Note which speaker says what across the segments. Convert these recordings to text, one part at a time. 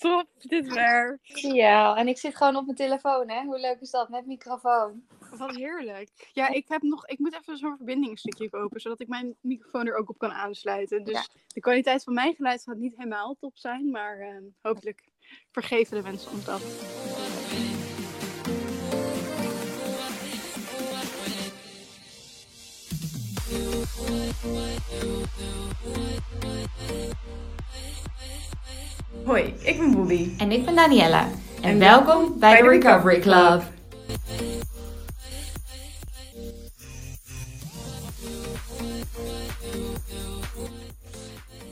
Speaker 1: top, dit werkt.
Speaker 2: Ja, en ik zit gewoon op mijn telefoon, hè? Hoe leuk is dat? Met microfoon.
Speaker 1: Wat heerlijk. Ja, ik heb nog, ik moet even zo'n verbindingsstukje open, zodat ik mijn microfoon er ook op kan aansluiten. Dus
Speaker 2: Ja.
Speaker 1: de kwaliteit van mijn geluid gaat niet helemaal top zijn, maar eh, hopelijk vergeven de mensen ons dat.
Speaker 3: Hoi, ik ben Bobby.
Speaker 2: En ik ben Daniella. En,
Speaker 3: En
Speaker 2: welkom bij de Recovery Club.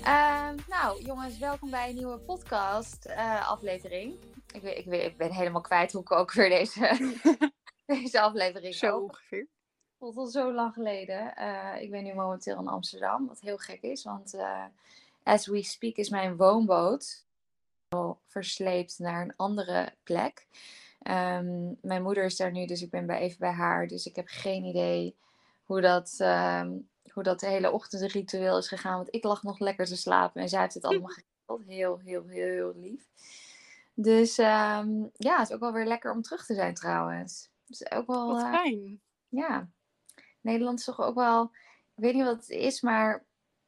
Speaker 2: Ehm, nou, jongens, welkom bij een nieuwe podcast eh, aflevering. Ik, weet- ik, weet- ik ben helemaal kwijt hoe ik ook weer deze, deze aflevering
Speaker 1: Zo
Speaker 2: opent.
Speaker 1: ongeveer.
Speaker 2: voelt al zo lang geleden. Eh, ik ben nu momenteel in Amsterdam, wat heel gek is, want eh, as we speak is mijn woonboot versleept naar een andere plek. Ehm, mijn moeder is daar nu, dus ik ben bij, even bij haar. Dus ik heb geen idee hoe dat, ehm, hoe dat hele ochtendritueel is gegaan. Want ik lag nog lekker te slapen en zij heeft het allemaal geregeld. Heel, heel, heel, heel lief. Dus ehm, ja, het is ook wel weer lekker om terug te zijn trouwens. Dus ook wel,
Speaker 1: Wat
Speaker 2: eh,
Speaker 1: fijn.
Speaker 2: ja, Nederland is toch ook wel, ik weet niet wat het is, maar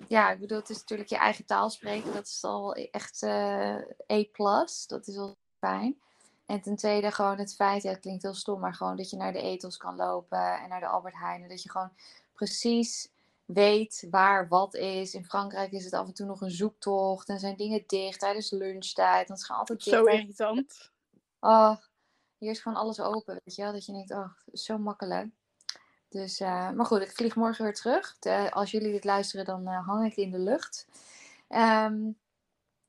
Speaker 2: ja, ik bedoel, het is natuurlijk je eigen taal spreken, dat is al echt eh A+, dat is wel fijn. En ten tweede gewoon het feit, ja, het klinkt heel stom, maar gewoon dat je naar de etels kan lopen en naar de Albert Heijn. Dat je gewoon precies weet waar wat is. In Frankrijk is het af en toe nog een zoektocht en zijn dingen dicht tijdens lunchtijd. Dan gewoon altijd dicht.
Speaker 1: Zo irritant.
Speaker 2: Oh, hier is gewoon alles open, weet je wel. Dat je denkt, oh, zo makkelijk. Dus, eh, maar goed, ik vlieg morgen weer terug. De- als jullie dit luisteren, dan eh, hang ik in de lucht. Ehm,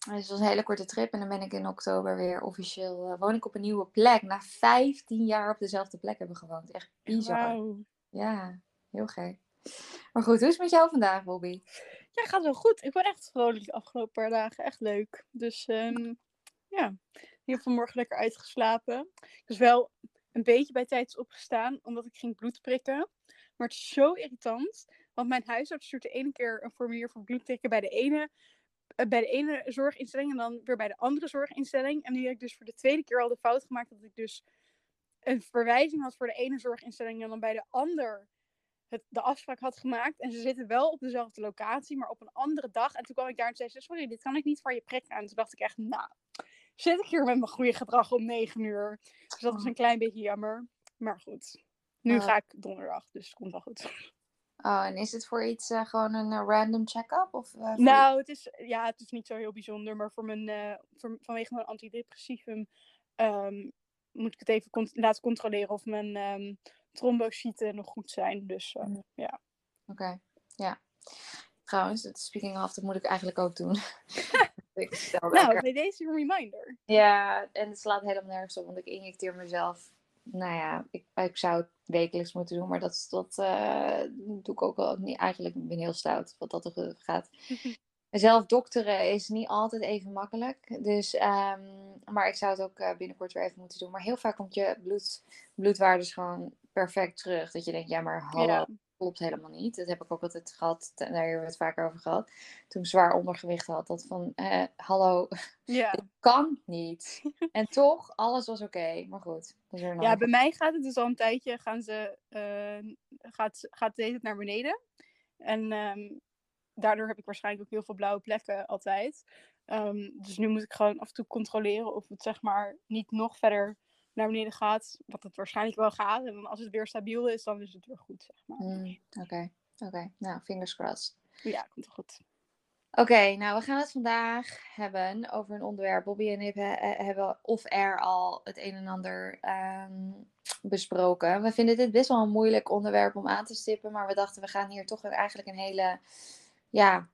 Speaker 2: dus het was een hele korte trip. En dan ben ik in oktober weer officieel, eh, woon ik op een nieuwe plek. Na 15 jaar op dezelfde plek hebben gewoond. Echt bizar. Ja, heel gek. Maar goed, hoe is het met jou vandaag, Bobby?
Speaker 1: Ja, gaat wel goed. Ik ben echt vrolijk de afgelopen paar dagen. Echt leuk. Dus ehm, ja, ik heb vanmorgen lekker uitgeslapen. Was wel een beetje bij tijds opgestaan, omdat ik ging bloed prikken. Maar het is zo irritant. Want mijn huisarts stuurt de ene keer een formulier voor bloed prikken bij de ene, eh, bij de ene zorginstelling en dan weer bij de andere zorginstelling. En nu heb ik dus voor de tweede keer al de fout gemaakt dat ik dus een verwijzing had voor de ene zorginstelling en dan bij de ander het, de afspraak had gemaakt. En ze zitten wel op dezelfde locatie, maar op een andere dag. En toen kwam ik daar en zei ze, sorry, dit kan ik niet voor je prikken. En toen dacht ik echt, nou, zit ik hier met mijn goede gedrag om negen uur. Dus dat was een klein beetje jammer. Maar goed, nu
Speaker 2: Oh.
Speaker 1: ga ik donderdag, dus het komt wel goed.
Speaker 2: Oh, en is het voor iets eh, gewoon een eh, random check-up? Of, eh,
Speaker 1: Nou, het is, ja, het is niet zo heel bijzonder, maar voor mijn, voor, vanwege mijn antidepressivum ehm, moet ik het even laten controleren of mijn ehm trombocyten nog goed zijn. Dus
Speaker 2: Mm.
Speaker 1: ja.
Speaker 2: Oké, ja. Trouwens, speaking of, dat moet ik eigenlijk ook doen. ik stel
Speaker 1: Nou,
Speaker 2: lekker-
Speaker 1: bij deze een reminder.
Speaker 2: Ja, en het slaat helemaal nergens op, want ik injecteer mezelf. Nou ja, ik, ik zou het wekelijks moeten doen, maar dat, dat eh, doe ik ook wel niet. Eigenlijk ben ik heel stout wat dat er gaat. Zelf dokteren is niet altijd even makkelijk. Dus, ehm, maar ik zou het ook eh, binnenkort weer even moeten doen. Maar heel vaak komt je bloed, bloedwaardes gewoon perfect terug. Dat je denkt, ja, maar hallo,
Speaker 1: Ja.
Speaker 2: klopt helemaal niet. Dat heb ik ook altijd gehad. Daar hebben we het vaker over gehad. Toen ik zwaar ondergewicht had. Dat van, eh, hallo,
Speaker 1: Ja.
Speaker 2: kan niet. En toch, alles was oké. Maar goed, een
Speaker 1: ja, bij mij gaat het dus al een tijdje, gaan ze, eh, gaat, gaat deze naar beneden. En ehm, daardoor heb ik waarschijnlijk ook heel veel blauwe plekken altijd. Ehm, dus nu moet ik gewoon af en toe controleren of het zeg maar niet nog verder naar beneden gaat. Wat het waarschijnlijk wel gaat. En als het weer stabiel is, dan is het weer goed, zeg maar.
Speaker 2: Mm, Oké, oké. Nou, fingers crossed.
Speaker 1: Ja, komt wel goed.
Speaker 2: Oké, nou we gaan het vandaag hebben over een onderwerp. Bobby en ik he- he- hebben off-air al het een en ander ehm, besproken. We vinden dit best wel een moeilijk onderwerp om aan te stippen, maar we dachten we gaan hier toch eigenlijk een hele ja,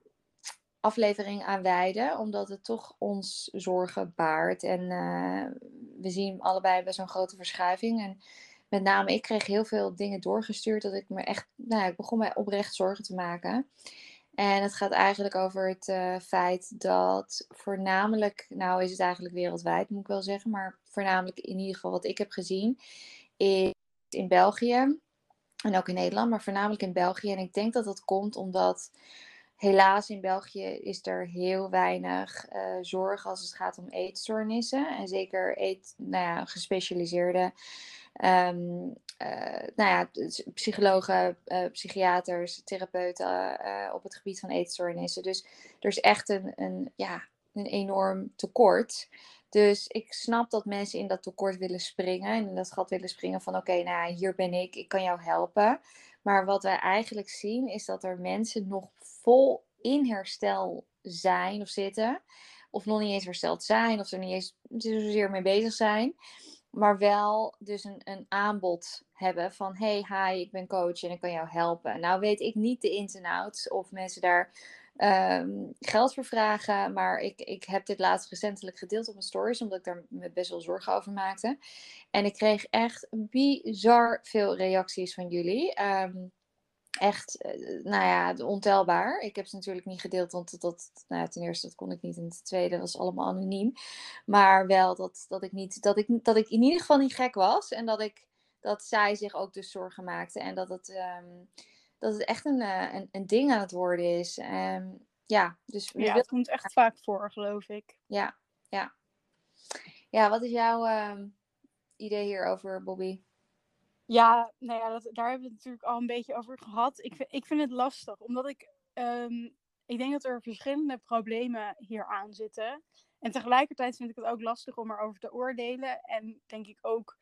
Speaker 2: aflevering aan wijden, omdat het toch ons zorgen baart. En eh, we zien allebei best een grote verschuiving. En met name ik kreeg heel veel dingen doorgestuurd dat ik me echt, nou, ik begon mij oprecht zorgen te maken. En het gaat eigenlijk over het eh, feit dat voornamelijk, nou is het eigenlijk wereldwijd moet ik wel zeggen, maar voornamelijk in ieder geval wat ik heb gezien, is in België en ook in Nederland, maar voornamelijk in België. En ik denk dat dat komt omdat Helaas in België is er heel weinig uh, zorg als het gaat om eetstoornissen. En zeker eet, nou ja, gespecialiseerde um, nou ja, psychologen, uh, psychiaters, therapeuten op het gebied van eetstoornissen. Dus er is echt een, een, ja, een enorm tekort. Dus ik snap dat mensen in dat tekort willen springen en in dat gat willen springen van oké, nou hier ben ik, ik kan jou helpen. Maar wat wij eigenlijk zien is dat er mensen nog vol in herstel zijn of zitten. Of nog niet eens hersteld zijn of er niet eens zozeer mee bezig zijn. Maar wel dus een, een aanbod hebben van hey, hi, ik ben coach en ik kan jou helpen. Nou weet ik niet de ins en outs of mensen daar um, geld voor vragen. Maar ik, ik heb dit laatst recentelijk gedeeld op mijn stories, omdat ik daar me best wel zorgen over maakte. En ik kreeg echt bizar veel reacties van jullie. Um, echt, eh, nou ja, ontelbaar. Ik heb ze natuurlijk niet gedeeld, want dat, nou ten eerste dat kon ik niet. En ten tweede was allemaal anoniem. Maar wel dat, dat, ik niet, dat, ik, dat ik in ieder geval niet gek was. En dat, ik, dat zij zich ook dus zorgen maakten. En dat het, um, dat het echt een, eh, een, een ding aan het worden is. Um, ja, dus
Speaker 1: ja, het komt echt vaak voor, geloof ik.
Speaker 2: Ja, ja. Ja, wat is jouw um, idee hierover, Bobby?
Speaker 1: Ja, nou ja, dat, daar hebben we het natuurlijk al een beetje over gehad. Ik, ik vind het lastig, omdat ik, um, ik denk dat er verschillende problemen hier aan zitten. En tegelijkertijd vind ik het ook lastig om erover te oordelen. En denk ik ook,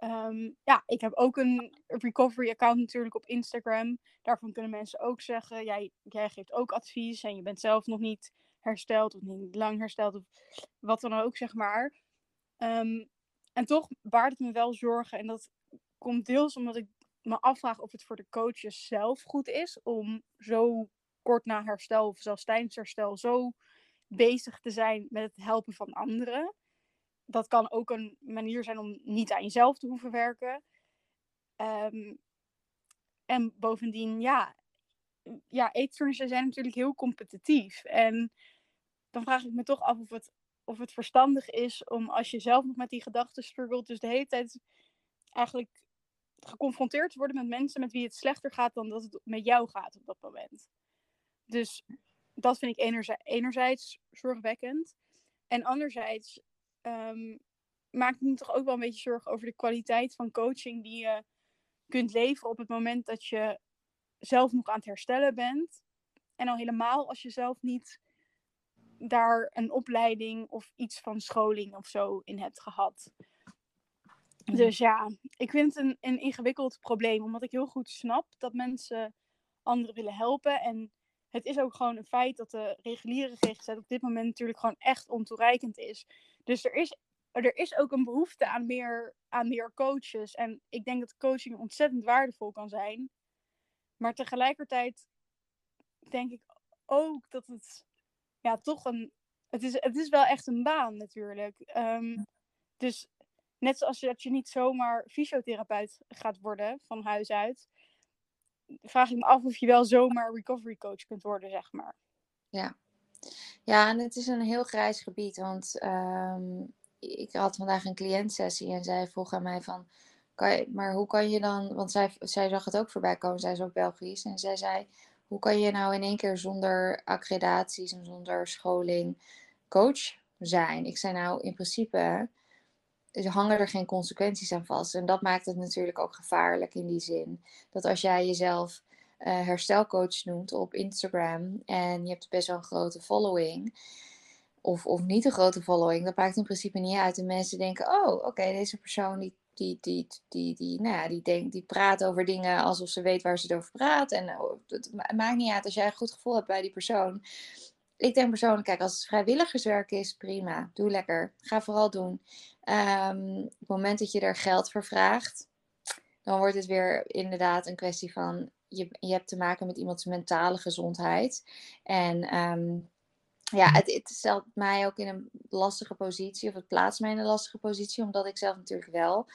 Speaker 1: um, ja, ik heb ook een recovery account natuurlijk op Instagram. Daarvan kunnen mensen ook zeggen, jij, jij geeft ook advies en je bent zelf nog niet hersteld of niet lang hersteld of wat dan ook, zeg maar. Um, en toch baart het me wel zorgen en dat komt deels omdat ik me afvraag of het voor de coaches zelf goed is om zo kort na herstel of zelfs tijdens herstel zo bezig te zijn met het helpen van anderen. Dat kan ook een manier zijn om niet aan jezelf te hoeven werken. Um, en bovendien, ja, ja, eetstoornissen zijn natuurlijk heel competitief. En dan vraag ik me toch af of het, of het verstandig is om als je zelf nog met die gedachten struggelt, dus de hele tijd eigenlijk geconfronteerd worden met mensen met wie het slechter gaat dan dat het met jou gaat op dat moment. Dus dat vind ik enerzijds, enerzijds zorgwekkend. En anderzijds um, maak ik me toch ook wel een beetje zorgen over de kwaliteit van coaching die je kunt leveren op het moment dat je zelf nog aan het herstellen bent. En al helemaal als je zelf niet daar een opleiding of iets van scholing of zo in hebt gehad. Dus ja, ik vind het een, een ingewikkeld probleem, omdat ik heel goed snap dat mensen anderen willen helpen. En het is ook gewoon een feit dat de reguliere GGZ op dit moment natuurlijk gewoon echt ontoereikend is. Dus er is, er is ook een behoefte aan meer, aan meer coaches. En ik denk dat coaching ontzettend waardevol kan zijn. Maar tegelijkertijd denk ik ook dat het ja, toch een. Het is, het is wel echt een baan natuurlijk. Um, dus Net zoals dat je niet zomaar fysiotherapeut gaat worden van huis uit, vraag ik me af of je wel zomaar recovery coach kunt worden, zeg maar.
Speaker 2: Ja, ja en het is een heel grijs gebied, want um, ik had vandaag een cliëntsessie en zij vroeg aan mij van, kan je, maar hoe kan je dan, want zij, zij zag het ook voorbij komen, zij is ook Belgisch, en zij zei, hoe kan je nou in één keer zonder accreditaties en zonder scholing coach zijn? Ik zei nou, in principe hangen er geen consequenties aan vast. En dat maakt het natuurlijk ook gevaarlijk in die zin. Dat als jij jezelf uh, herstelcoach noemt op Instagram en je hebt best wel een grote following. Of, of niet een grote following, dat maakt in principe niet uit. En mensen denken, oh, oké, deze persoon die, die, die, die, die, nou die, denkt, die praat over dingen alsof ze weet waar ze het over praat. En oh, het maakt niet uit als jij een goed gevoel hebt bij die persoon ik denk persoonlijk, kijk, als het vrijwilligerswerk is, prima. Doe lekker. Ga vooral doen. Um, op het moment dat je er geld voor vraagt, dan wordt het weer inderdaad een kwestie van je, hebt te maken met iemands mentale gezondheid. En um, ja, het, het, stelt mij ook in een lastige positie, of het plaatst mij in een lastige positie, omdat ik zelf natuurlijk wel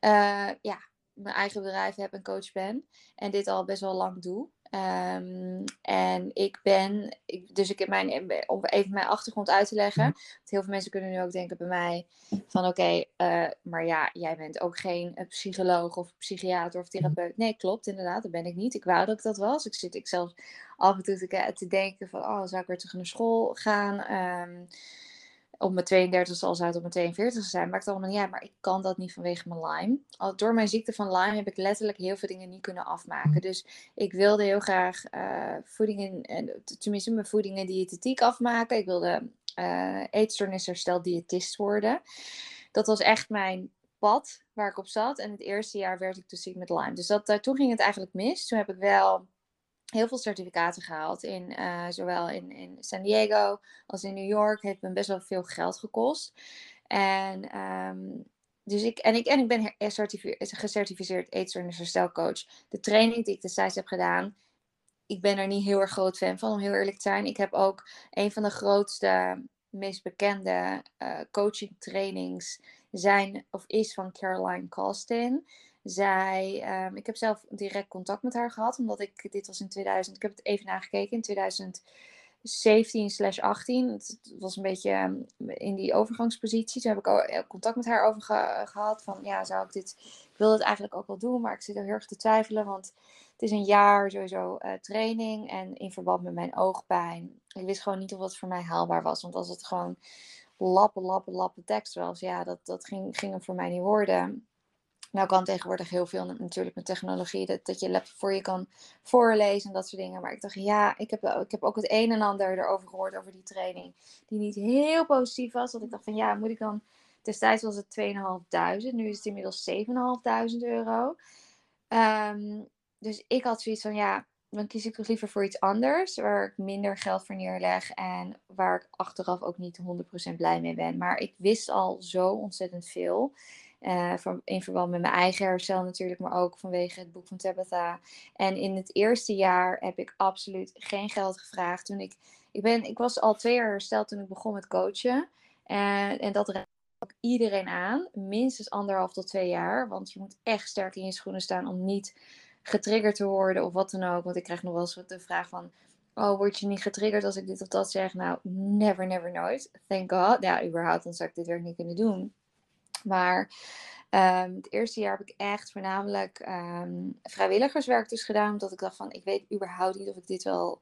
Speaker 2: uh, ja, mijn eigen bedrijf heb en coach ben. En dit al best wel lang doe. Ehm, en ik ben, ik, dus ik heb mijn, om even mijn achtergrond uit te leggen. Want heel veel mensen kunnen nu ook denken bij mij van oké, eh, maar ja, jij bent ook geen uh, psycholoog of psychiater of therapeut. Nee, klopt inderdaad, dat ben ik niet. Ik wou dat ik dat was. Ik zit ik zelf af en toe te, te denken van oh, zou ik weer terug naar school gaan? Um, op mijn 32 al zou het op mijn 42 zijn. Maakt allemaal niet uit. Maar ik kan dat niet vanwege mijn Lyme. Al door mijn ziekte van Lyme heb ik letterlijk heel veel dingen niet kunnen afmaken. Dus ik wilde heel graag uh, voeding in, tenminste mijn voeding en diëtetiek afmaken. Ik wilde uh, eetstoornisherstel diëtist worden. Dat was echt mijn pad waar ik op zat. En het eerste jaar werd ik dus ziek met Lyme. Dus dat, uh, toen ging het eigenlijk mis. Toen heb ik wel heel veel certificaten gehaald. In, uh, zowel in, in San Diego als in New York. Heeft me best wel veel geld gekost. En, um, dus ik, en, ik, en ik ben gecertificeerd eetstoornis De training die ik destijds heb gedaan, ik ben er niet heel erg groot fan van, om heel eerlijk te zijn. Ik heb ook een van de grootste, meest bekende uh, coaching trainings zijn of is van Caroline Costin. Zij, um, ik heb zelf direct contact met haar gehad, omdat ik, dit was in 2000, ik heb het even nagekeken, in 2017 slash 18. Het was een beetje ehm, in die overgangspositie. Toen heb ik ook eh, contact met haar over gehad, van ja, zou ik dit, ik het eigenlijk ook wel doen, maar ik zit er heel erg te twijfelen, want het is een jaar sowieso uh, training en in verband met mijn oogpijn. Ik wist gewoon niet of het voor mij haalbaar was, want als het gewoon lappen, lappen, lappen tekst was, ja, dat, dat ging, ging er voor mij niet worden. Nou kan tegenwoordig heel veel natuurlijk met technologie, dat, dat je laptop voor je kan voorlezen en dat soort dingen. Maar ik dacht, ja, ik heb, ik heb ook het een en ander erover gehoord over die training, die niet heel positief was. Dat ik dacht van, ja, moet ik dan, destijds was het 2.500, nu is het inmiddels 7.500 euro. Um, dus ik had zoiets van, ja, dan kies ik toch liever voor iets anders, waar ik minder geld voor neerleg en waar ik achteraf ook niet 100% blij mee ben. Maar ik wist al zo ontzettend veel. Uh, in verband met mijn eigen herstel natuurlijk, maar ook vanwege het boek van Tabitha. En in het eerste jaar heb ik absoluut geen geld gevraagd. Toen ik, ik, ben, ik was al twee jaar hersteld toen ik begon met coachen. En, en dat raad ook iedereen aan. Minstens anderhalf tot twee jaar. Want je moet echt sterk in je schoenen staan om niet getriggerd te worden of wat dan ook. Want ik krijg nog wel eens de vraag van... Oh, word je niet getriggerd als ik dit of dat zeg? Nou, never, never, nooit. Thank God. Ja, überhaupt, dan zou ik dit werk niet kunnen doen. Maar um, het eerste jaar heb ik echt voornamelijk um, vrijwilligerswerk dus gedaan. Omdat ik dacht van, ik weet überhaupt niet of ik dit wel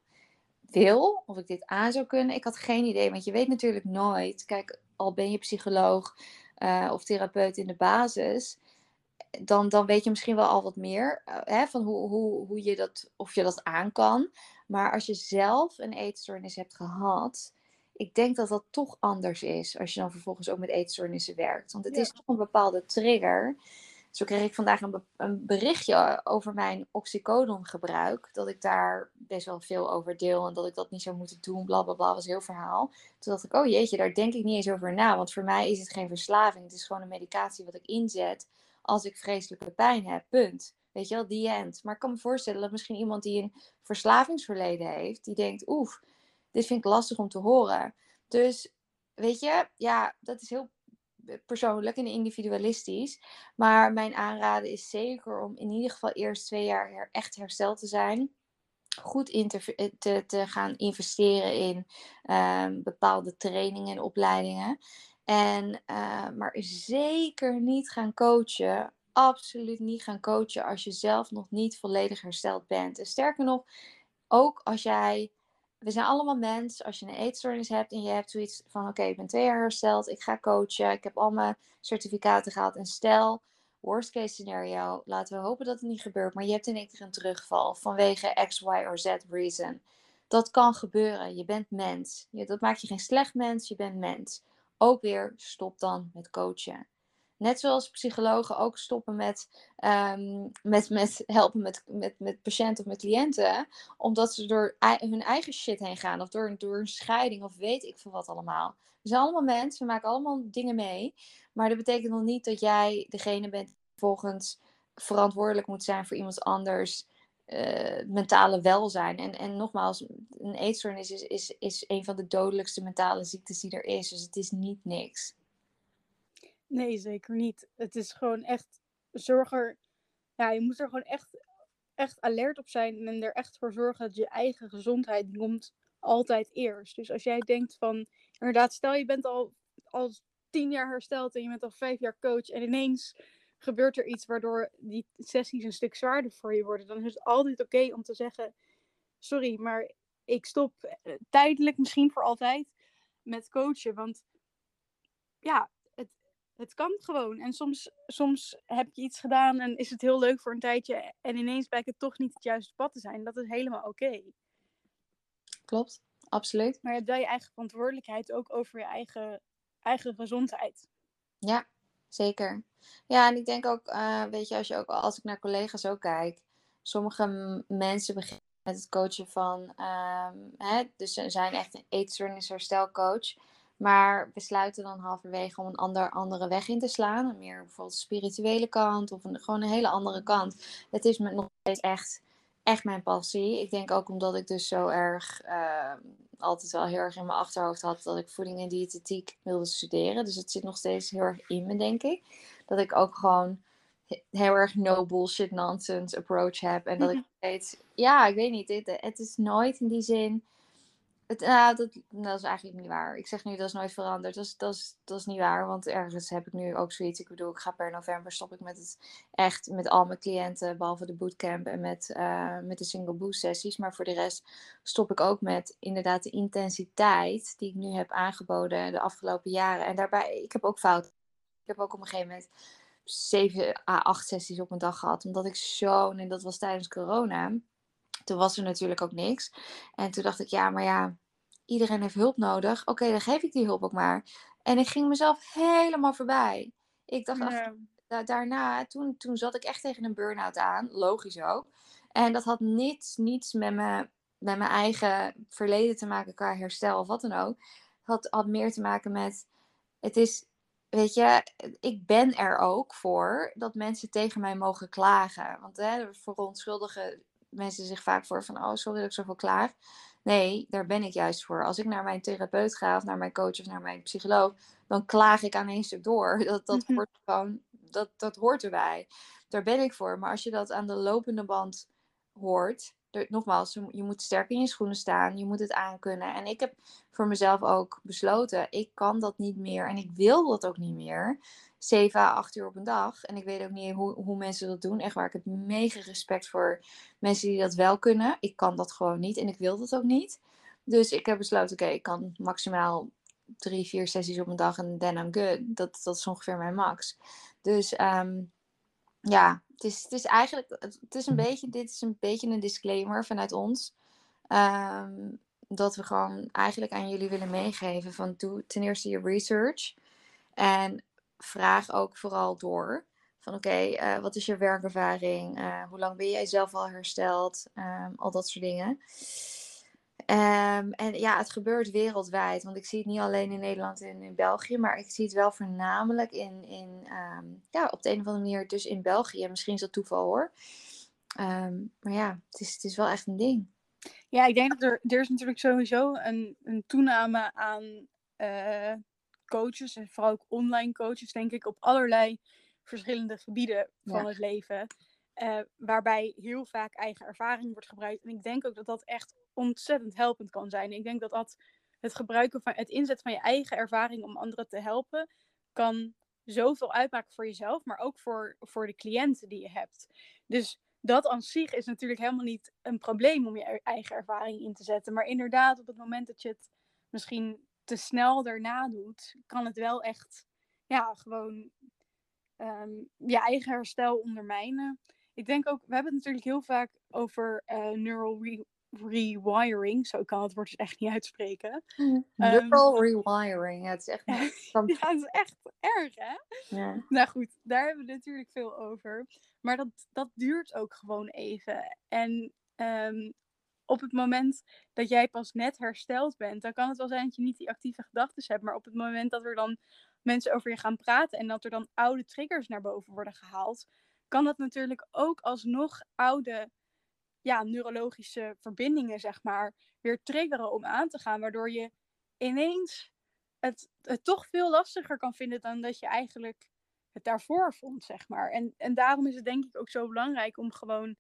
Speaker 2: wil. Of ik dit aan zou kunnen. Ik had geen idee, want je weet natuurlijk nooit. Kijk, al ben je psycholoog uh, of therapeut in de basis. Dan, dan weet je misschien wel al wat meer uh, hè, van hoe, hoe, hoe je dat, of je dat aan kan. Maar als je zelf een eetstoornis hebt gehad, ik denk dat dat toch anders is als je dan vervolgens ook met eetstoornissen werkt. Want het is toch een bepaalde trigger. Zo kreeg ik vandaag een, een berichtje over mijn oxycodon gebruik. Dat ik daar best wel veel over deel en dat ik dat niet zou moeten doen. Bla bla bla, was heel verhaal. Toen dacht ik, oh jeetje, daar denk ik niet eens over na. Want voor mij is het geen verslaving. Het is gewoon een medicatie wat ik inzet als ik vreselijke pijn heb. Punt. Weet je wel, die end. Maar ik kan me voorstellen dat misschien iemand die een verslavingsverleden heeft, die denkt, oef, dit vind ik lastig om te horen. Dus weet je, ja, dat is heel persoonlijk en individualistisch. Maar mijn aanraden is zeker om in ieder geval eerst twee jaar echt hersteld te zijn. Goed in te, eh, te, te gaan investeren in um, bepaalde trainingen en opleidingen. En, uh, maar zeker niet gaan coachen. Absoluut niet gaan coachen als je zelf nog niet volledig hersteld bent. En sterker nog, ook als jij we zijn allemaal mens. Als je een eetstoornis hebt en je hebt zoiets van: oké, ik ben twee jaar hersteld, ik ga coachen, ik heb al mijn certificaten gehaald. En stel, worst case scenario, laten we hopen dat het niet gebeurt, maar je hebt in één keer een terugval vanwege X, Y of Z reason. Dat kan gebeuren. Je bent mens. Dat maakt je geen slecht mens, je bent mens. Ook weer, stop dan met coachen. Net zoals psychologen ook stoppen met, um, met, met helpen met, met, met patiënten of met cliënten. Omdat ze door hun eigen shit heen gaan. Of door, door een scheiding of weet ik veel wat allemaal. We zijn allemaal mensen, we maken allemaal dingen mee. Maar dat betekent nog niet dat jij degene bent die volgens verantwoordelijk moet zijn voor iemand anders. Uh, mentale welzijn. En, en nogmaals, een eetstoornis is, is, is een van de dodelijkste mentale ziektes die er is. Dus het is niet niks.
Speaker 1: Nee, zeker niet. Het is gewoon echt zorg er. Ja, je moet er gewoon echt echt alert op zijn en er echt voor zorgen dat je eigen gezondheid komt altijd eerst. Dus als jij denkt van, inderdaad, stel je bent al, al tien jaar hersteld en je bent al vijf jaar coach en ineens gebeurt er iets waardoor die sessies een stuk zwaarder voor je worden, dan is het altijd oké om te zeggen, sorry, maar ik stop eh, tijdelijk, misschien voor altijd, met coachen. Want ja, het, kan gewoon. En soms, soms heb je iets gedaan en is het heel leuk voor een tijdje. En ineens blijkt het toch niet het juiste pad te zijn. Dat is helemaal oké.
Speaker 2: Klopt, absoluut.
Speaker 1: Maar je hebt wel je eigen verantwoordelijkheid ook over je eigen, eigen gezondheid.
Speaker 2: Ja, zeker. Ja, en ik denk ook, uh, weet je, als, je ook, als ik naar collega's ook kijk, sommige mensen beginnen met het coachen van, um, hè, dus ze zijn echt een eetstoornisherstelcoach, maar besluiten dan halverwege om een ander, andere weg in te slaan, een meer bijvoorbeeld spirituele kant of een, gewoon een hele andere kant. Het is me nog steeds echt, echt mijn passie. Ik denk ook omdat ik dus zo erg uh, altijd wel heel erg in mijn achterhoofd had dat ik voeding en diëtetiek wilde studeren. Dus het zit nog steeds heel erg in me, denk ik. Dat ik ook gewoon heel erg no bullshit nonsense approach heb. En dat ik steeds, ja, ik weet niet, het, het is nooit in die zin. Nou, dat, dat is eigenlijk niet waar. Ik zeg nu dat is nooit veranderd. Dat is, dat, is, dat is niet waar. Want ergens heb ik nu ook zoiets. Ik bedoel, ik ga per november stop ik met het echt met al mijn cliënten. Behalve de bootcamp en met, uh, met de single boost sessies. Maar voor de rest stop ik ook met inderdaad de intensiteit die ik nu heb aangeboden de afgelopen jaren. En daarbij, ik heb ook fout. Ik heb ook op een gegeven moment zeven à acht sessies op een dag gehad. Omdat ik zo, en dat was tijdens corona. Toen was er natuurlijk ook niks. En toen dacht ik, ja, maar ja, iedereen heeft hulp nodig. Oké, dan geef ik die hulp ook maar. En ik ging mezelf helemaal voorbij. Ik dacht, ja. daarna, toen, toen zat ik echt tegen een burn-out aan. Logisch ook. En dat had niets, niets met, me, met mijn eigen verleden te maken qua herstel of wat dan ook. Het had, had meer te maken met, het is weet je, ik ben er ook voor dat mensen tegen mij mogen klagen. Want hè, verontschuldigen mensen zich vaak voor van, oh sorry dat ik zoveel klaag. Nee, daar ben ik juist voor. Als ik naar mijn therapeut ga of naar mijn coach of naar mijn psycholoog, dan klaag ik aan één stuk door. Dat, dat, hoort gewoon, dat, dat hoort erbij. Daar ben ik voor. Maar als je dat aan de lopende band hoort, nogmaals, je moet sterk in je schoenen staan. Je moet het aankunnen. En ik heb voor mezelf ook besloten, ik kan dat niet meer. En ik wil dat ook niet meer. 7 à 8 uur op een dag. En ik weet ook niet hoe, hoe mensen dat doen. Echt waar, ik heb mega respect voor mensen die dat wel kunnen. Ik kan dat gewoon niet en ik wil dat ook niet. Dus ik heb besloten, oké, ik kan maximaal drie, vier sessies op een dag en then I'm good. Dat, dat is ongeveer mijn max. Dus um, ja, het is, het is eigenlijk, het is een mhm. beetje, dit is een beetje een disclaimer vanuit ons. Um, dat we gewoon eigenlijk aan jullie willen meegeven van doe ten eerste je research. En vraag ook vooral door. Van oké, okay, uh, eh, wat is je werkervaring? Uh, hoe lang ben jij zelf al hersteld? Um, al dat soort dingen. Um, en ja, het gebeurt wereldwijd. Want ik zie het niet alleen in Nederland en in België. Maar ik zie het wel voornamelijk in, in um, ja, op de een of andere manier dus in België. Misschien is dat toeval hoor. Um, maar ja, het is, het is wel echt een ding.
Speaker 1: Ja, ik denk dat er, er is natuurlijk sowieso een, een toename aan uh, coaches. En vooral ook online coaches, denk ik, op allerlei verschillende gebieden van ja. het leven. Uh, waarbij heel vaak eigen ervaring wordt gebruikt. En ik denk ook dat dat echt ontzettend helpend kan zijn. Ik denk dat dat het gebruiken van het inzetten van je eigen ervaring om anderen te helpen, kan zoveel uitmaken voor jezelf, maar ook voor, voor de cliënten die je hebt. Dus dat aan zich is natuurlijk helemaal niet een probleem om je eigen ervaring in te zetten. Maar inderdaad, op het moment dat je het misschien te snel daarna doet, kan het wel echt, ja, gewoon um, je eigen herstel ondermijnen. Ik denk ook, we hebben het natuurlijk heel vaak over uh, neural re rewiring. Zo kan het woord dus echt niet uitspreken.
Speaker 2: Mm, neural um, rewiring. het is echt.
Speaker 1: Ja, het is echt erg, hè? Ja. Nou goed, daar hebben we natuurlijk veel over. Maar dat, dat duurt ook gewoon even. En um, op het moment dat jij pas net hersteld bent, dan kan het wel zijn dat je niet die actieve gedachten hebt. Maar op het moment dat er dan mensen over je gaan praten en dat er dan oude triggers naar boven worden gehaald, kan dat natuurlijk ook alsnog oude ja, neurologische verbindingen, zeg maar, weer triggeren om aan te gaan. Waardoor je ineens het, toch veel lastiger kan vinden dan dat je eigenlijk het daarvoor vond, zeg maar. En, en daarom is het denk ik ook zo belangrijk om gewoon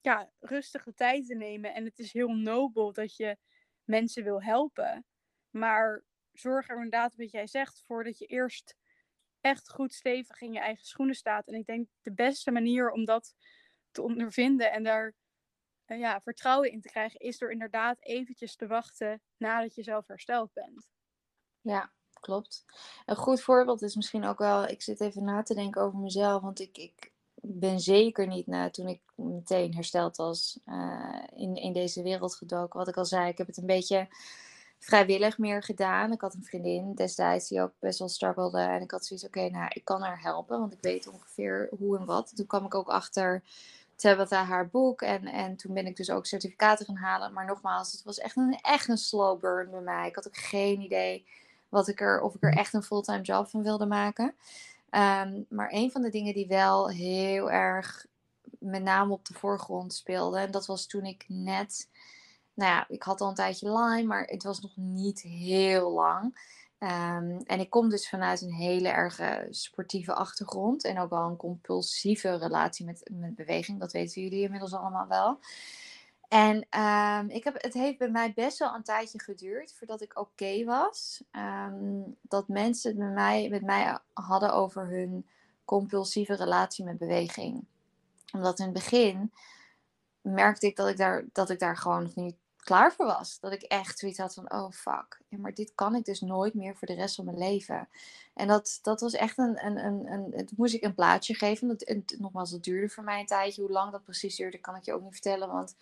Speaker 1: ja, rustige tijd te nemen. En het is heel nobel dat je mensen wil helpen. Maar zorg er inderdaad, wat jij zegt, voor dat je eerst echt goed stevig in je eigen schoenen staat. En ik denk de beste manier om dat te ondervinden en daar uh, ja, vertrouwen in te krijgen, is door inderdaad eventjes te wachten nadat je zelf hersteld bent.
Speaker 2: Ja, klopt. Een goed voorbeeld is misschien ook wel, ik zit even na te denken over mezelf, want ik, ik ben zeker niet na toen ik meteen hersteld was uh, in, in deze wereld gedoken. Wat ik al zei, ik heb het een beetje vrijwillig meer gedaan. Ik had een vriendin destijds die ook best wel struggelde. En ik had zoiets, oké, nou, ik kan haar helpen, want ik weet ongeveer hoe en wat. Toen kwam ik ook achter Tabitha haar boek. En, en toen ben ik dus ook certificaten gaan halen. Maar nogmaals, het was echt een, echt een slow burn bij mij. Ik had ook geen idee wat ik er, of ik er echt een fulltime job van wilde maken. Um, maar een van de dingen die wel heel erg met name op de voorgrond speelde. En dat was toen ik net nou ja, ik had al een tijdje Lyme, maar het was nog niet heel lang. Um, en ik kom dus vanuit een hele erge sportieve achtergrond en ook wel een compulsieve relatie met, met beweging. Dat weten jullie inmiddels allemaal wel. En um, ik heb, het heeft bij mij best wel een tijdje geduurd voordat ik oké was. Um, dat mensen het met mij, met mij hadden over hun compulsieve relatie met beweging. Omdat in het begin merkte ik dat ik daar, dat ik daar gewoon nog niet klaar voor was. Dat ik echt zoiets had van, oh fuck, maar dit kan ik dus nooit meer voor de rest van mijn leven. En dat, dat was echt een, een, een, een het moest ik een plaatje geven. Dat, het, nogmaals, dat duurde voor mij een tijdje. Hoe lang dat precies duurde, kan ik je ook niet vertellen, want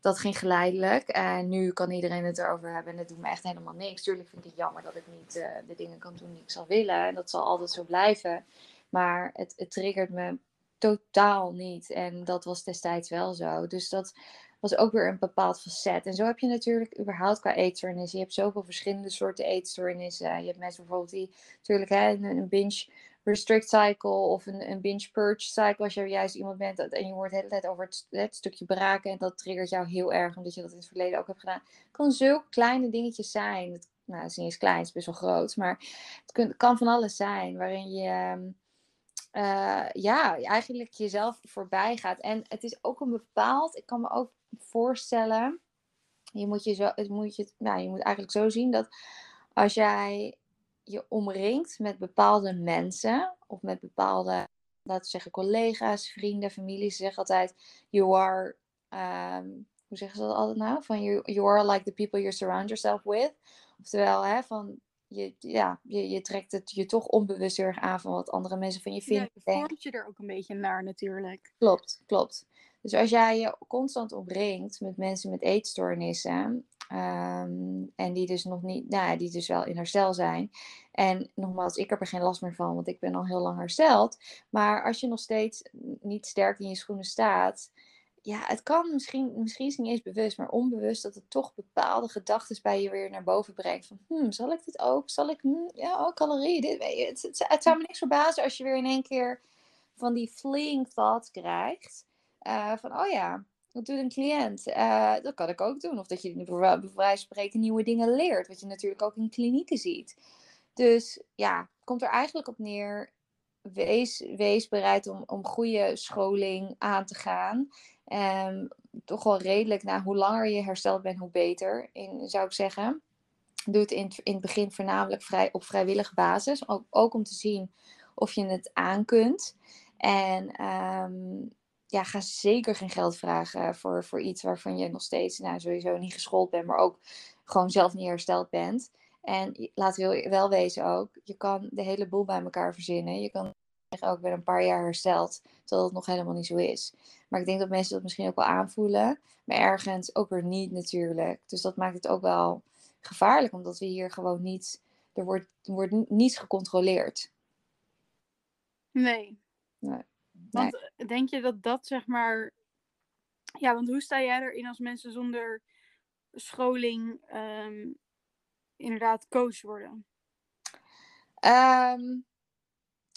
Speaker 2: dat ging geleidelijk. En nu kan iedereen het erover hebben en het doet me echt helemaal niks. Tuurlijk vind ik het jammer dat ik niet uh, de dingen kan doen die ik zal willen. En dat zal altijd zo blijven. Maar het, het triggert me totaal niet. En dat was destijds wel zo. Dus dat was ook weer een bepaald facet. En zo heb je natuurlijk überhaupt qua eetstoornissen. Je hebt zoveel verschillende soorten eetstoornissen. Je hebt mensen bijvoorbeeld die natuurlijk hè, een, binge restrict cycle of een, een binge purge cycle. Als je juist iemand bent en je hoort de hele tijd over het, stukje braken en dat triggert jou heel erg omdat je dat in het verleden ook hebt gedaan. Het kan zulke kleine dingetjes zijn. Nou, het is niet eens klein, het is best wel groot. Maar het kan van alles zijn waarin je... Ehm, uh, ja, eigenlijk jezelf voorbij gaat. En het is ook een bepaald, ik kan me ook voorstellen, je moet, je zo, het moet, je, nou, je moet eigenlijk zo zien dat als jij je omringt met bepaalde mensen of met bepaalde, laten we zeggen, collega's, vrienden, familie, ze zeggen altijd, you are, um, hoe zeggen ze dat altijd nou? Van you, you are like the people you surround yourself with. Oftewel, hè, van je, ja, je, je trekt het je toch onbewust heel erg aan van wat andere mensen van je vinden.
Speaker 1: Ja, je vormt je er ook een beetje naar natuurlijk.
Speaker 2: Klopt, klopt. Dus als jij je constant omringt met mensen met eetstoornissen, um, en die dus nog niet, nou, die dus wel in herstel zijn. En nogmaals, ik heb er geen last meer van, want ik ben al heel lang hersteld. Maar als je nog steeds niet sterk in je schoenen staat, ja, het kan misschien, misschien is niet eens bewust, maar onbewust dat het toch bepaalde gedachten bij je weer naar boven brengt. Van, hmm, zal ik dit ook? Zal ik, hmm, ja, oh, calorieën, dit, het, zou me niks verbazen als je weer in één keer van die fleeing thoughts krijgt. Uh, van, oh ja, wat doet een cliënt? Uh, dat kan ik ook doen. Of dat je bij wijze spreken nieuwe dingen leert. Wat je natuurlijk ook in klinieken ziet. Dus ja, komt er eigenlijk op neer. Wees, wees bereid om, om goede scholing aan te gaan. Um, toch wel redelijk, nou, hoe langer je hersteld bent, hoe beter, in, zou ik zeggen. Doe het in, in het begin voornamelijk vrij, op vrijwillige basis. Ook, ook om te zien of je het aan kunt. En um, ja, ga zeker geen geld vragen voor, voor iets waarvan je nog steeds nou, sowieso niet geschoold bent, maar ook gewoon zelf niet hersteld bent. En laten we wel wezen ook, je kan de hele boel bij elkaar verzinnen. Je kan ook weer een paar jaar hersteld, terwijl het nog helemaal niet zo is. Maar ik denk dat mensen dat misschien ook wel aanvoelen, maar ergens ook weer niet natuurlijk. Dus dat maakt het ook wel gevaarlijk, omdat we hier gewoon niet, er wordt, er wordt niets gecontroleerd.
Speaker 1: Nee. nee. Want eh, denk je dat dat zeg maar. Ja, want hoe sta jij erin als mensen zonder scholing um, inderdaad coach worden?
Speaker 2: Um,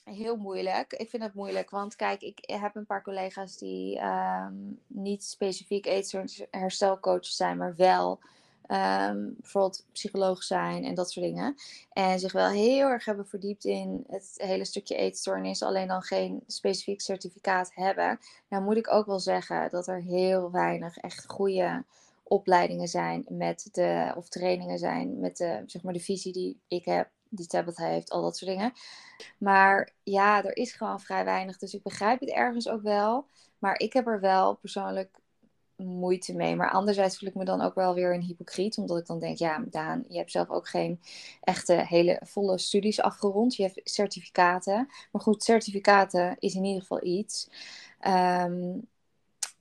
Speaker 2: heel moeilijk. Ik vind het moeilijk, want kijk, ik heb een paar collega's die um, niet specifiek eetstoornis herstelcoaches zijn, maar wel ehm, bijvoorbeeld psycholoog zijn en dat soort dingen. En zich wel heel erg hebben verdiept in het hele stukje eetstoornis, alleen dan geen specifiek certificaat hebben. Nou moet ik ook wel zeggen dat er heel weinig echt goede opleidingen zijn met de, of trainingen zijn met de, zeg maar, de visie die ik heb, die Tabitha heeft, al dat soort dingen. Maar ja, er is gewoon vrij weinig. Dus ik begrijp het ergens ook wel. Maar ik heb er wel persoonlijk moeite mee. Maar anderzijds voel ik me dan ook wel weer een hypocriet. Omdat ik dan denk, ja, Daan, je hebt zelf ook geen echte hele volle studies afgerond. Je hebt certificaten. Maar goed, certificaten is in ieder geval iets. Ehm,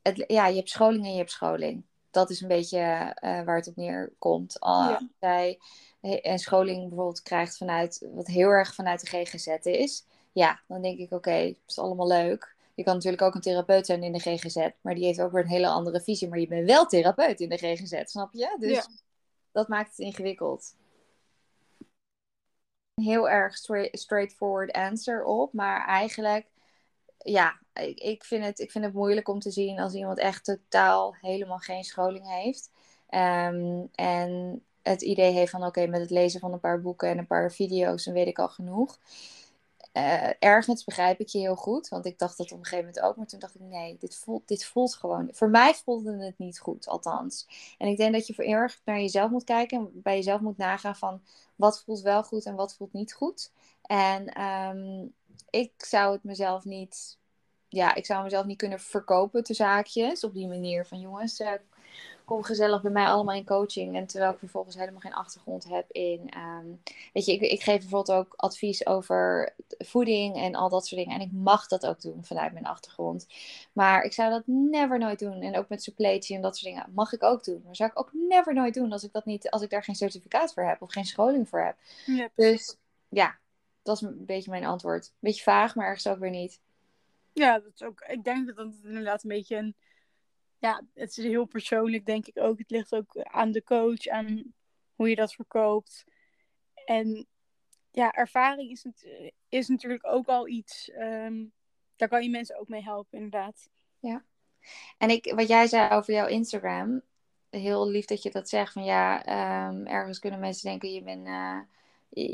Speaker 2: het, ja, je hebt scholing en je hebt scholing. Dat is een beetje uh, waar het op neerkomt. Als ja. jij een scholing bijvoorbeeld krijgt vanuit, wat heel erg vanuit de GGZ is. Ja, dan denk ik, oké, okay, is allemaal leuk. Je kan natuurlijk ook een therapeut zijn in de GGZ, maar die heeft ook weer een hele andere visie. Maar je bent wel therapeut in de GGZ, snap je? Dus ja. dat maakt het ingewikkeld. Heel erg straight, straightforward answer op, maar eigenlijk, ja, ik, ik, vind het, ik vind het moeilijk om te zien als iemand echt totaal helemaal geen scholing heeft. Um, en het idee heeft van oké, met het lezen van een paar boeken en een paar video's, dan weet ik al genoeg. Uh, ergens begrijp ik je heel goed, want ik dacht dat op een gegeven moment ook, maar toen dacht ik nee, dit voelt, dit voelt gewoon, voor mij voelde het niet goed, althans. En ik denk dat je voor erg naar jezelf moet kijken en bij jezelf moet nagaan van wat voelt wel goed en wat voelt niet goed. En um, ik zou het mezelf niet, ja, ik zou mezelf niet kunnen verkopen te zaakjes op die manier van jongens, uh, kom gezellig bij mij allemaal in coaching. En terwijl ik vervolgens helemaal geen achtergrond heb in. Ehm, weet je, ik, ik geef bijvoorbeeld ook advies over voeding en al dat soort dingen. En ik mag dat ook doen vanuit mijn achtergrond. Maar ik zou dat never nooit doen. En ook met suppletie en dat soort dingen mag ik ook doen. Maar zou ik ook never nooit doen als ik dat niet, als ik daar geen certificaat voor heb of geen scholing voor heb.
Speaker 1: Ja,
Speaker 2: dus ja, dat is een beetje mijn antwoord. Beetje vaag, maar ergens ook weer niet.
Speaker 1: Ja, dat is ook. Ik denk dat het inderdaad een beetje een ja, het is heel persoonlijk, denk ik ook. Het ligt ook aan de coach, aan hoe je dat verkoopt. En ja, ervaring is, is natuurlijk ook al iets. Ehm, daar kan je mensen ook mee helpen, inderdaad.
Speaker 2: Ja. En ik, wat jij zei over jouw Instagram, heel lief dat je dat zegt. Van ja, um, ergens kunnen mensen denken, je bent, uh,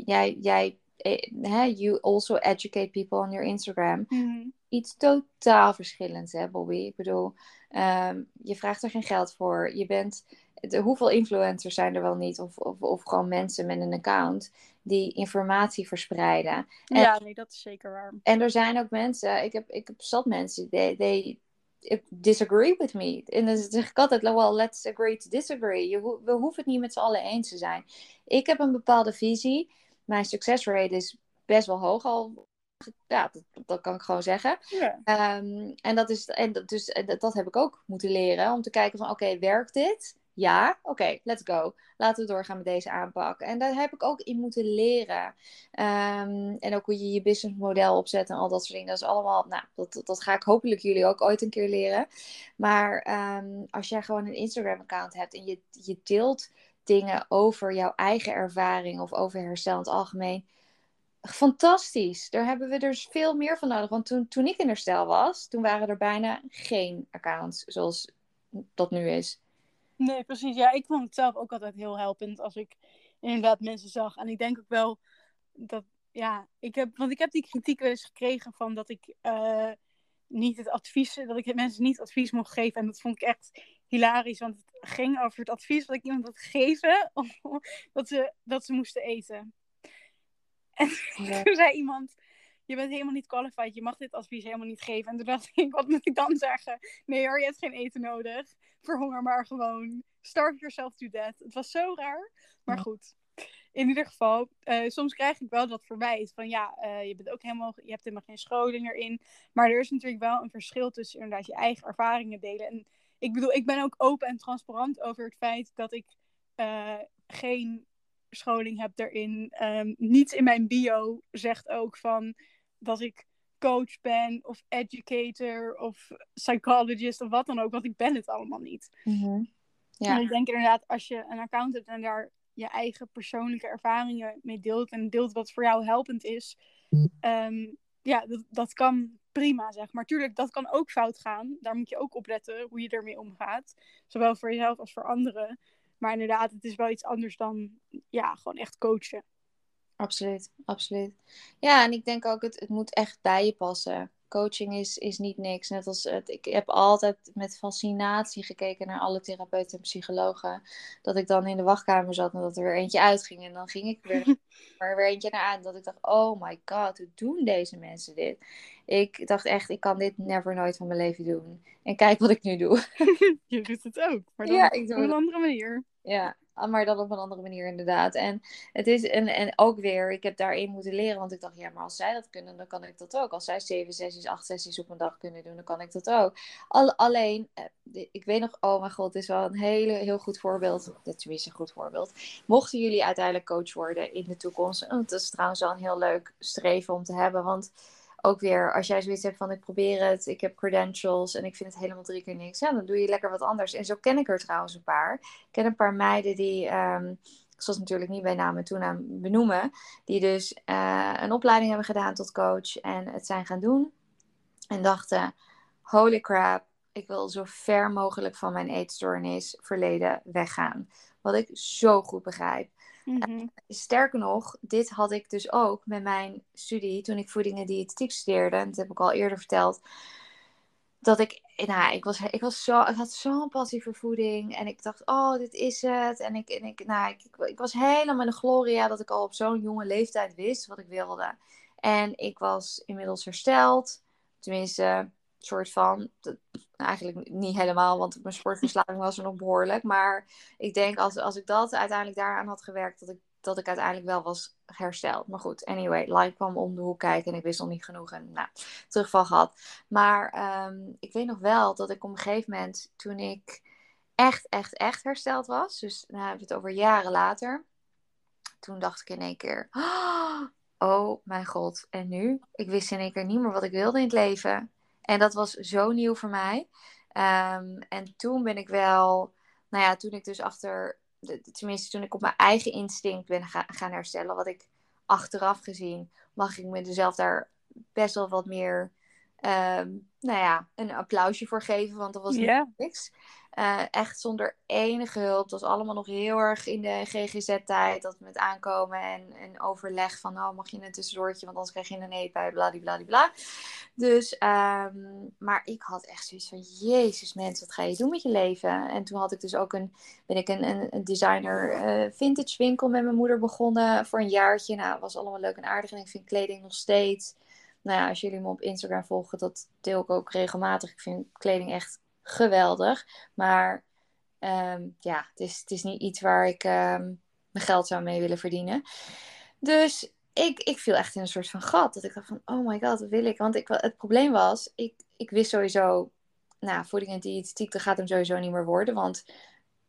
Speaker 2: jij, jij, uh, you also educate people on your Instagram.
Speaker 1: Mm
Speaker 2: Iets totaal verschillends, hè, Bobby? Ik bedoel, Um, je vraagt er geen geld voor. Je bent, de, hoeveel influencers zijn er wel niet? Of, of, of gewoon mensen met een account die informatie verspreiden.
Speaker 1: En, ja, nee, dat is zeker waar.
Speaker 2: En er zijn ook mensen, ik heb, ik heb zat mensen, die, die disagree with me. En dan zeg ik altijd, well, let's agree to disagree. Je, we hoeven het niet met z'n allen eens te zijn. Ik heb een bepaalde visie. Mijn success rate is best wel hoog al ja, dat, dat, kan ik gewoon zeggen.
Speaker 1: Ja.
Speaker 2: Um, en dat, is, en dat, dus, dat, dat, heb ik ook moeten leren. Om te kijken van, oké, werkt dit? Ja, oké, let's go. Laten we doorgaan met deze aanpak. En daar heb ik ook in moeten leren. Um, en ook hoe je je businessmodel opzet en al dat soort dingen. Dat is allemaal, nou, dat, dat ga ik hopelijk jullie ook ooit een keer leren. Maar um, als jij gewoon een Instagram-account hebt en je, je deelt dingen over jouw eigen ervaring of over herstel in het algemeen fantastisch. Daar hebben we dus veel meer van nodig. Want toen, toen ik in herstel was, toen waren er bijna geen accounts zoals dat nu is.
Speaker 1: Nee, precies. Ja, ik vond het zelf ook altijd heel helpend als ik inderdaad mensen zag. En ik denk ook wel dat, ja, ik heb, want ik heb die kritiek wel eens gekregen van dat ik uh, niet het advies, dat ik mensen niet advies mocht geven. En dat vond ik echt hilarisch, want ging over het advies wat ik iemand had gegeven, dat ze, dat ze moesten eten. En toen zei iemand, je bent helemaal niet qualified, je mag dit advies helemaal niet geven. En toen dacht ik, wat moet ik dan zeggen? Nee hoor, je hebt geen eten nodig. Verhonger maar gewoon. Starve yourself to death. Het was zo raar, maar goed. In ieder geval, uh, soms krijg ik wel dat verwijt van ja, uh, je, bent ook helemaal, je hebt helemaal geen scholing erin. Maar er is natuurlijk wel een verschil tussen inderdaad je eigen ervaringen delen. En ik bedoel, ik ben ook open en transparant over het feit dat ik uh, geen scholing heb daarin. Um, niets in mijn bio zegt ook van dat ik coach ben of educator of psychologist of wat dan ook, want ik ben het allemaal niet.
Speaker 2: Mm-hmm. Ja.
Speaker 1: En ik denk inderdaad, als je een account hebt en daar je eigen persoonlijke ervaringen mee deelt en deelt wat voor jou helpend is, um, ja, dat, dat kan prima, zeg maar. Tuurlijk, dat kan ook fout gaan. Daar moet je ook op letten hoe je ermee omgaat. Zowel voor jezelf als voor anderen. Maar inderdaad, het is wel iets anders dan ja, gewoon echt coachen.
Speaker 2: Absoluut, absoluut. Ja, en ik denk ook, het, het moet echt bij je passen. Coaching is, is niet niks. Net als het, ik heb altijd met fascinatie gekeken naar alle therapeuten en psychologen. Dat ik dan in de wachtkamer zat en dat er weer eentje uitging. En dan ging ik weer, er weer eentje naar aan. Dat ik dacht, oh my god, hoe doen deze mensen dit? Ik dacht echt, ik kan dit never nooit van mijn leven doen. En kijk wat ik nu doe.
Speaker 1: Je doet het ook, maar dan
Speaker 2: Ja,
Speaker 1: op een andere manier.
Speaker 2: Ja, maar dan op een andere manier inderdaad. En het is en, en ook weer, ik heb daarin moeten leren, want ik dacht, ja, maar als zij dat kunnen, dan kan ik dat ook. Als zij zeven sessies, acht sessies op een dag kunnen doen, dan kan ik dat ook. Al, alleen, eh, ik weet nog, oh mijn god, dit is wel een hele, heel goed voorbeeld. Dit is tenminste een goed voorbeeld. Mochten jullie uiteindelijk coach worden in de toekomst, dat is trouwens wel een heel leuk streven om te hebben, want ook weer, als jij zoiets hebt van ik probeer het, ik heb credentials en ik vind het helemaal drie keer niks, ja, dan doe je lekker wat anders. En zo ken ik er trouwens een paar. Ik ken een paar meiden die, ehm, ik zal ze natuurlijk niet bij naam en toenaam benoemen, die dus eh, een opleiding hebben gedaan tot coach en het zijn gaan doen. En dachten, holy crap, ik wil zo ver mogelijk van mijn eetstoornis verleden weggaan. Wat ik zo goed begrijp.
Speaker 1: Mhm.
Speaker 2: Sterker nog, dit had ik dus ook met mijn studie toen ik voeding en studeerde. En dat heb ik al eerder verteld. Dat ik, nou, ik, was, ik, was zo, ik had zo'n passie voor voeding. En ik dacht, oh, dit is het. En ik, en ik, nou, ik, ik was helemaal in de gloria dat ik al op zo'n jonge leeftijd wist wat ik wilde. En ik was inmiddels hersteld. Tenminste, soort van. Eigenlijk niet helemaal, want mijn sportverslaving was er nog behoorlijk. Maar ik denk als, als ik dat uiteindelijk daaraan had gewerkt, dat ik, dat ik uiteindelijk wel was hersteld. Maar goed, anyway, life kwam om de hoek kijken en ik wist nog niet genoeg. En nou, terugval gehad. Maar ehm, ik weet nog wel dat ik op een gegeven moment, toen ik echt, echt, echt hersteld was, dus dan hebben we het over jaren later, toen dacht ik in één keer, oh mijn god, en nu? Ik wist in één keer niet meer wat ik wilde in het leven. En dat was zo nieuw voor mij. Ehm, en toen ben ik wel, nou ja, toen ik dus achter, tenminste toen ik op mijn eigen instinct ben ga- gaan herstellen, wat ik achteraf gezien, mag ik mezelf daar best wel wat meer, ehm, nou ja, een applausje voor geven, want dat was niet
Speaker 1: Ja.
Speaker 2: niks. Eh, echt zonder enige hulp. Dat was allemaal nog heel erg in de GGZ-tijd. Dat met aankomen en, en overleg van... oh, mag je een tussendoortje, want anders krijg je een eetbui, bladibladibla. Dus, ehm, maar ik had echt zoiets van... Jezus mensen, wat ga je doen met je leven? En toen had ik dus ook een... ben ik een, een, een designer eh, vintage winkel met mijn moeder begonnen... voor een jaartje. Nou, was allemaal leuk en aardig. En ik vind kleding nog steeds... Nou ja, als jullie me op Instagram volgen, dat deel ik ook regelmatig. Ik vind kleding echt geweldig. Maar ehm, ja, het is, het is niet iets waar ik ehm, mijn geld zou mee willen verdienen. Dus ik, ik viel echt in een soort van gat. Dat ik dacht van, oh my god, wat wil ik? Want ik, het probleem was, ik, ik wist sowieso, nou, voeding en diëtetiek, dat gaat hem sowieso niet meer worden. Want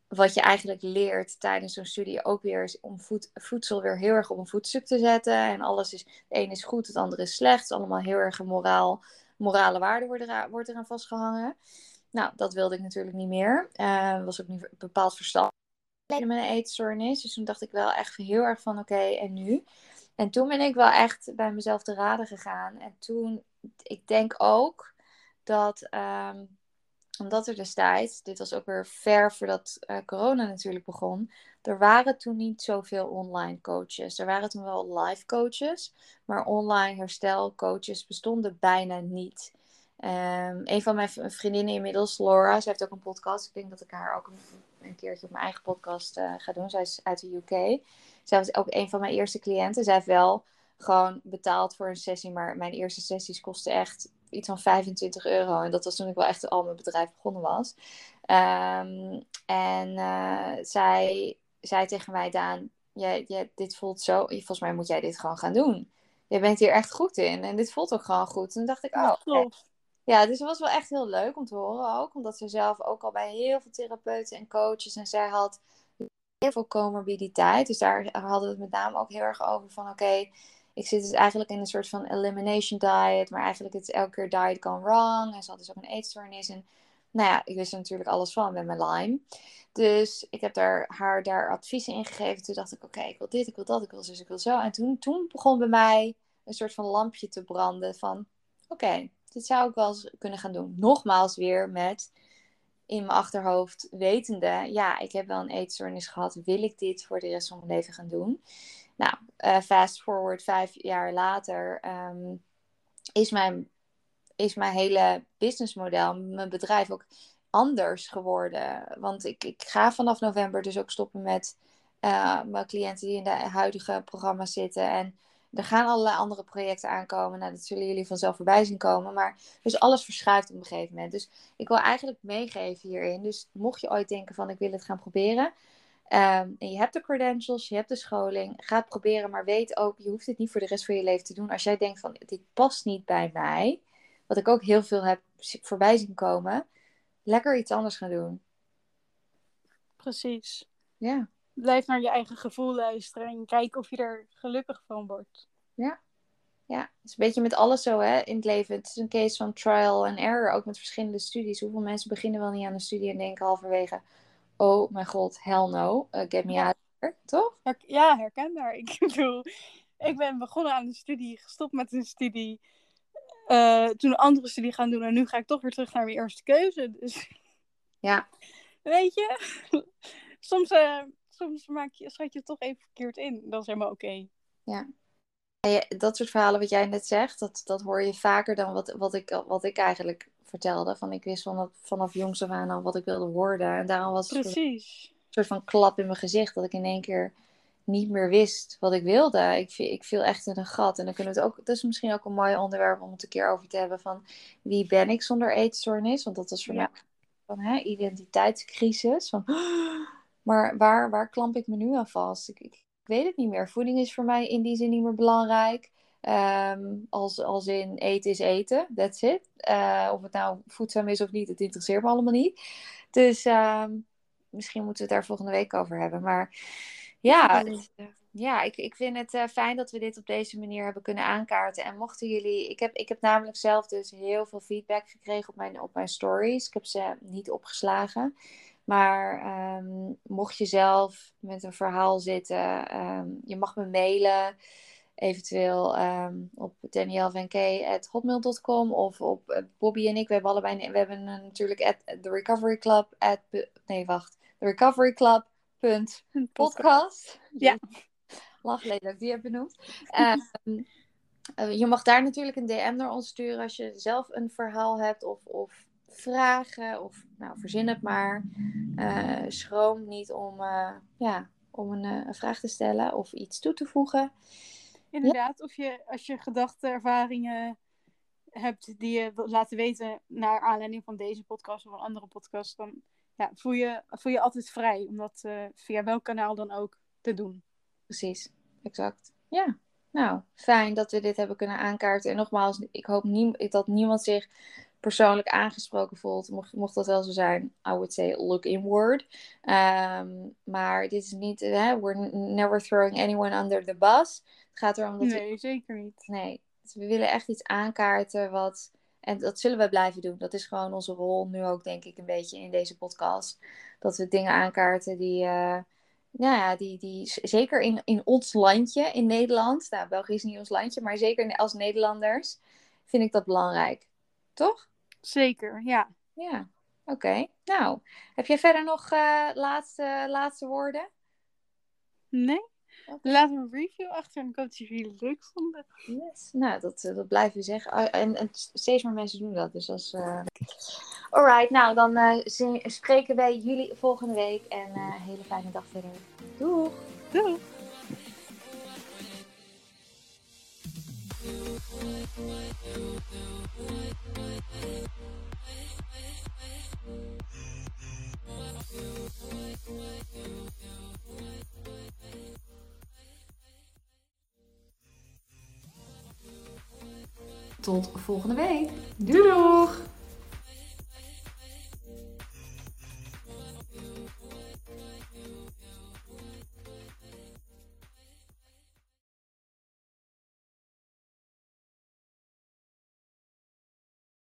Speaker 2: wat je eigenlijk leert tijdens zo'n studie ook weer is om voed, voedsel weer heel erg op een voetstuk te zetten. En alles is, het ene is goed, het andere is slecht. Het is allemaal heel erg een moraal, morale waarde wordt, eraan, wordt eraan vastgehangen. Nou, dat wilde ik natuurlijk niet meer. Uh, was ook niet bepaald verstandig. Met een eetstoornis. Dus toen dacht ik wel echt heel erg van oké, okay, en nu? En toen ben ik wel echt bij mezelf te raden gegaan. En toen, ik denk ook dat, um, omdat er destijds, dit was ook weer ver voordat uh, corona natuurlijk begon, er waren toen niet zoveel online coaches. Er waren toen wel live coaches, maar online herstelcoaches bestonden bijna niet. Um, een van mijn vriendinnen inmiddels, Laura, ze heeft ook een podcast. Ik denk dat ik haar ook een, een keertje op mijn eigen podcast uh, ga doen. Zij is uit de UK. Zij was ook een van mijn eerste cliënten. Zij heeft wel gewoon betaald voor een sessie, maar mijn eerste sessies kosten echt iets van 25 euro. En dat was toen ik wel echt al mijn bedrijf begonnen was. Um, en uh, zij zei tegen mij, Daan, jij, jij, dit voelt zo, volgens mij moet jij dit gewoon gaan doen. Je bent hier echt goed in en dit voelt ook gewoon goed. Toen dacht ik, oh, okay. Ja, dus het was wel echt heel leuk om te horen ook. Omdat ze zelf ook al bij heel veel therapeuten en coaches. En zij had heel veel comorbiditeit. Dus daar hadden we het met name ook heel erg over van... Oké, ik zit dus eigenlijk in een soort van elimination diet. Maar eigenlijk is elke keer diet gone wrong. En ze had dus ook een eetstoornis. En nou ja, ik wist er natuurlijk alles van met mijn Lyme. Dus ik heb daar, haar daar adviezen in gegeven. Toen dacht ik, oké, ik wil dit, ik wil dat, ik wil zus, ik wil zo. En toen, toen begon bij mij een soort van lampje te branden van... Oké, dit zou ik wel eens kunnen gaan doen. Nogmaals weer met in mijn achterhoofd, wetende, ja, ik heb wel een eetstoornis gehad, wil ik dit voor de rest van mijn leven gaan doen? Nou, uh, fast forward vijf jaar later um, is, mijn, is mijn hele businessmodel, mijn bedrijf ook anders geworden. Want ik, ik ga vanaf november dus ook stoppen met uh, mijn cliënten die in de huidige programma's zitten. En er gaan allerlei andere projecten aankomen. Nou, dat zullen jullie vanzelf voorbij zien komen. Maar dus alles verschuift op een gegeven moment. Dus ik wil eigenlijk meegeven hierin. Dus mocht je ooit denken van ik wil het gaan proberen. Ehm, en je hebt de credentials, je hebt de scholing. Ga het proberen, maar weet ook, je hoeft het niet voor de rest van je leven te doen. Als jij denkt van dit past niet bij mij. Wat ik ook heel veel heb voorbij zien komen. Lekker iets anders gaan doen.
Speaker 1: Precies.
Speaker 2: Ja
Speaker 1: blijf naar je eigen gevoel luisteren en kijk of je er gelukkig van wordt.
Speaker 2: Ja. Ja, het is een beetje met alles zo hè, in het leven. Het is een case van trial and error, ook met verschillende studies. Hoeveel mensen beginnen wel niet aan een studie en denken halverwege... Oh mijn god, hell no, uh, get me out here, toch?
Speaker 1: Ja, herkenbaar. Ik bedoel, ik ben begonnen aan een studie, gestopt met een studie... Uh, toen een andere studie gaan doen en nu ga ik toch weer terug naar mijn eerste keuze. Dus
Speaker 2: ja.
Speaker 1: Weet je, soms uh, soms maak je, schat je het toch even verkeerd in. Dat is helemaal oké.
Speaker 2: Ja. Dat soort verhalen wat jij net zegt, dat, dat hoor je vaker dan wat, wat, ik, wat ik eigenlijk vertelde. Van ik wist vanaf, vanaf jongs af aan al wat ik wilde worden. En daarom was
Speaker 1: het een
Speaker 2: soort van klap in mijn gezicht. Dat ik in één keer niet meer wist wat ik wilde. Ik, ik viel echt in een gat. En dan kunnen we het ook. Dat is misschien ook een mooi onderwerp om het een keer over te hebben. Van wie ben ik zonder eetstoornis? Want dat was voor mij van hè, identiteitscrisis. Van maar waar, waar klamp ik me nu aan vast? Ik, ik, weet het niet meer. Voeding is voor mij in die zin niet meer belangrijk. Um, als, als in eten is eten, that's it. Uh, of het nou voedzaam is of niet, het interesseert me allemaal niet. Dus um, misschien moeten we het daar volgende week over hebben. Maar ja, ja ik, ik vind het uh, fijn dat we dit op deze manier hebben kunnen aankaarten. En mochten jullie, ik heb, ik heb namelijk zelf dus heel veel feedback gekregen op mijn, op mijn stories. Ik heb ze niet opgeslagen. Maar ehm, mocht je zelf met een verhaal zitten, um, je mag me mailen. Eventueel um, op danielvenk.hotmail.com of op uh, Bobby en ik. We hebben allebei, we hebben een, natuurlijk at, The Recovery Club. At, nee, wacht. The Recovery Club. Podcast.
Speaker 1: Ja.
Speaker 2: Geleden dat die heb benoemd. Uh, je mag daar natuurlijk een DM naar ons sturen als je zelf een verhaal hebt of, of vragen of nou, verzin het maar. Uh, schroom niet om, uh, ja, om een, uh, een, vraag te stellen of iets toe te voegen.
Speaker 1: Inderdaad, of je als je gedachten, ervaringen hebt die je wilt laten weten naar aanleiding van deze podcast of een andere podcast, dan ja, voel, je, voel je altijd vrij om dat via welk kanaal dan ook te doen.
Speaker 2: Precies, exact. Ja, nou, fijn dat we dit hebben kunnen aankaarten. En nogmaals, ik hoop nie dat niemand zich persoonlijk aangesproken voelt, mocht, mocht dat wel zo zijn, I would say look inward. Um, maar dit is niet, hè, we're never throwing anyone under the bus. Het gaat erom dat
Speaker 1: Nee, zeker niet.
Speaker 2: Nee, dus we willen echt iets aankaarten wat... En dat zullen we blijven doen. Dat is gewoon onze rol nu ook, denk ik, een beetje in deze podcast. Dat we dingen aankaarten die... Uh, nou ja, die, die zeker in, in ons landje, in Nederland. Nou, België is niet ons landje, maar zeker als Nederlanders vind ik dat belangrijk. Toch?
Speaker 1: Zeker, ja.
Speaker 2: Ja, oké. Nou, heb jij verder nog uh, laatste, laatste woorden?
Speaker 1: Nee. Okay. Laat een review achter en ik hoop dat jullie het leuk vonden.
Speaker 2: Yes. Nou, dat, uh, dat blijven we zeggen. Oh, en, en, steeds meer mensen doen dat. Dus als, uh... Alright, nou dan spreken wij jullie volgende week. En een hele fijne dag verder. Doeg!
Speaker 1: Doeg!
Speaker 3: Tot volgende week.
Speaker 1: Doei!